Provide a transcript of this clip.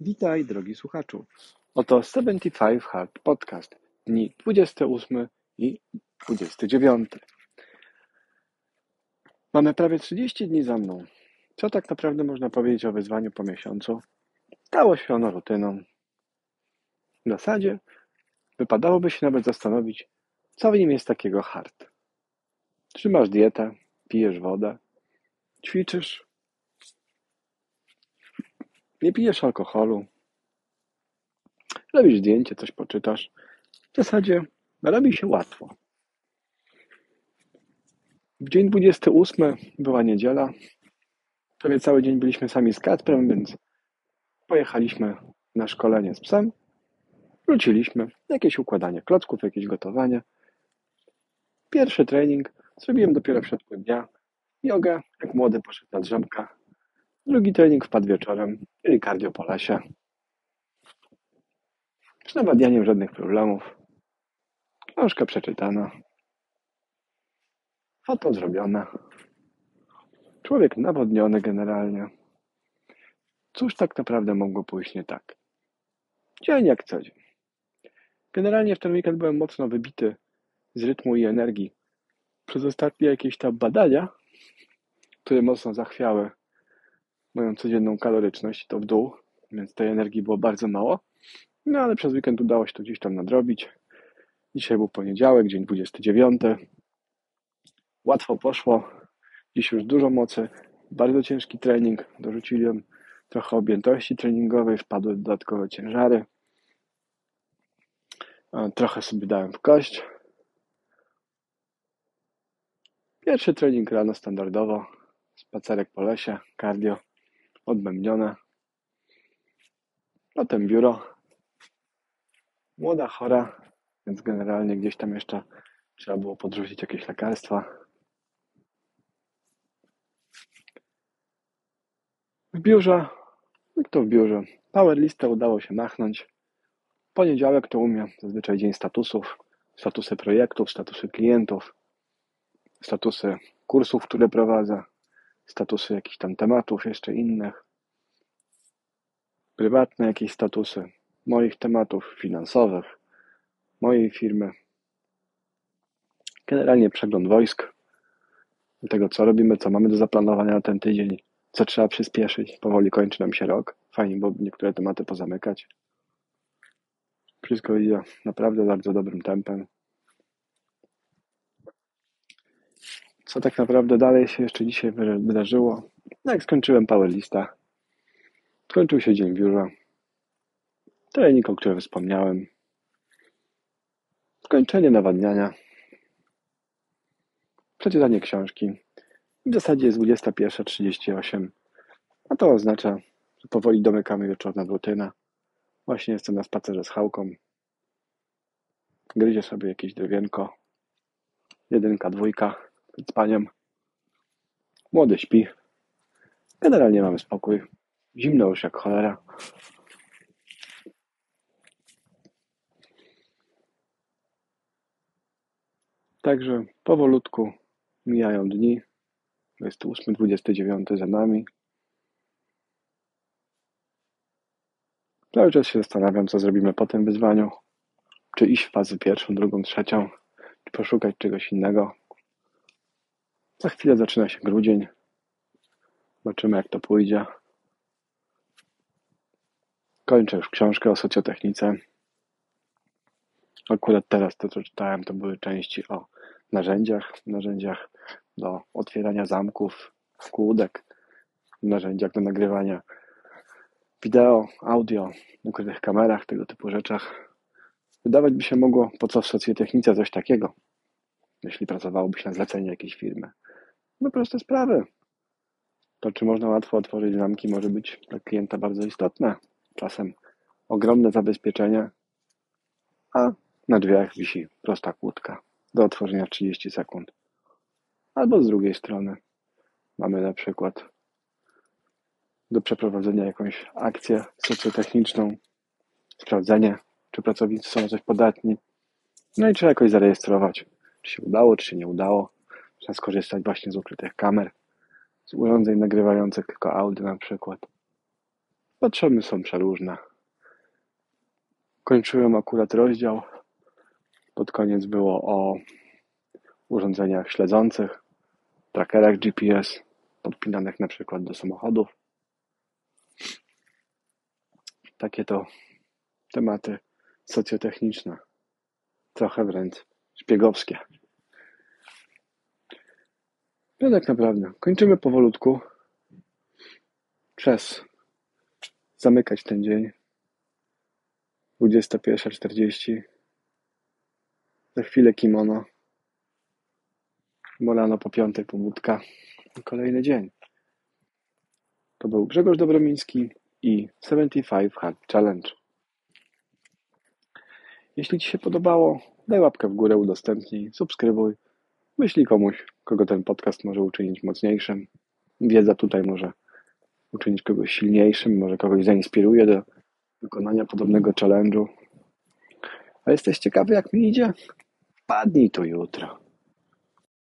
Witaj, drogi słuchaczu. Oto 75 Hard Podcast, dni 28 i 29. Mamy prawie 30 dni za mną. Co tak naprawdę można powiedzieć o wyzwaniu po miesiącu? Stało się ono rutyną. W zasadzie wypadałoby się nawet zastanowić, co w nim jest takiego hard. Trzymasz dietę, pijesz wodę, ćwiczysz, nie pijesz alkoholu, robisz zdjęcie, coś poczytasz. W zasadzie robi się łatwo. W dzień 28 była niedziela. Prawie cały dzień byliśmy sami z Kacprem, więc pojechaliśmy na szkolenie z psem. Wróciliśmy, jakieś układanie klocków, jakieś gotowanie. Pierwszy trening zrobiłem dopiero w środku dnia. Jogę, jak młody poszedł na drzemka. Drugi trening wpadł wieczorem, czyli cardio po lesie. Z nawadnianiem żadnych problemów. Książka przeczytana. Foto zrobione. Człowiek nawodniony generalnie. Cóż tak naprawdę mogło pójść nie tak? Dzień jak co dzień. Generalnie w ten weekend byłem mocno wybity z rytmu i energii. Przez ostatnie jakieś tam badania, które mocno zachwiały moją codzienną kaloryczność, to w dół, więc tej energii było bardzo mało. No ale przez weekend udało się to gdzieś tam nadrobić. Dzisiaj był poniedziałek, dzień 29. Łatwo poszło. Dziś już dużo mocy. Bardzo ciężki trening. Dorzuciłem trochę objętości treningowej, wpadły dodatkowe ciężary. Trochę sobie dałem w kość. Pierwszy trening rano standardowo. Spacerek po lesie, cardio, odbębnione. Potem biuro, Młoda, chora, więc generalnie gdzieś tam jeszcze trzeba było podrzucić jakieś lekarstwa. W biurze, jak to w biurze, power listę udało się machnąć. Poniedziałek to umie, zazwyczaj dzień statusów, statusy projektów, statusy klientów, statusy kursów, które prowadzę, statusy jakichś tam tematów jeszcze innych, prywatne jakieś statusy moich tematów finansowych, mojej firmy. Generalnie przegląd wojsk, tego co robimy, co mamy do zaplanowania na ten tydzień, co trzeba przyspieszyć. Powoli kończy nam się rok. Fajnie byłoby niektóre tematy pozamykać. Wszystko idzie naprawdę bardzo dobrym tempem. Co tak naprawdę dalej się jeszcze dzisiaj wydarzyło? No jak skończyłem power lista, skończył się dzień biura, Trening, o którym wspomniałem. Skończenie nawadniania. Przeczytanie książki. W zasadzie jest 21.38. A to oznacza, że powoli domykamy wieczorną rutynę. Właśnie jestem na spacerze z Hałką. Gryzie sobie jakieś drewienko. Jedynka, dwójka z paniem. Młody śpi. Generalnie mamy spokój. Zimno już jak cholera. Także powolutku mijają dni. 28, 29 za nami. Cały czas się zastanawiam, co zrobimy po tym wyzwaniu. Czy iść w fazę pierwszą, drugą, trzecią, czy poszukać czegoś innego. Za chwilę zaczyna się grudzień. Zobaczymy, jak to pójdzie. Kończę już książkę o socjotechnice. Akurat teraz to, co czytałem, to były części o narzędziach, narzędziach do otwierania zamków, kłódek, narzędziach do nagrywania wideo, audio, ukrytych kamerach, tego typu rzeczach. Wydawać by się mogło, po co w socjotechnice coś takiego, jeśli pracowałoby się na zlecenie jakiejś firmy. Proste sprawy. To, czy można łatwo otworzyć zamki, może być dla klienta bardzo istotne. Czasem ogromne zabezpieczenie, a na drzwiach wisi prosta kłódka do otworzenia 30 sekund. Albo z drugiej strony mamy na przykład do przeprowadzenia jakąś akcję socjotechniczną, sprawdzenie, czy pracownicy są na coś podatni. No i trzeba jakoś zarejestrować, czy się udało, czy się nie udało. Trzeba skorzystać właśnie z ukrytych kamer, z urządzeń nagrywających tylko audio na przykład. Potrzeby są przeróżne. Kończyłem akurat rozdział. Pod koniec było o urządzeniach śledzących, trackerach GPS, podpinanych na przykład do samochodów. Takie to tematy socjotechniczne, trochę wręcz szpiegowskie. No tak naprawdę, kończymy powolutku. Czas zamykać ten dzień. 21.40. Za chwilę kimono. Molano po piątej pobudka. Kolejny dzień. To był Grzegorz Dobromiński i 75 Hard Challenge. Jeśli Ci się podobało, daj łapkę w górę, udostępnij, subskrybuj. Myśli komuś, kogo ten podcast może uczynić mocniejszym. Wiedza tutaj może uczynić kogoś silniejszym, może kogoś zainspiruje do wykonania podobnego challenge'u. A jesteś ciekawy, jak mi idzie? Padnij to jutro.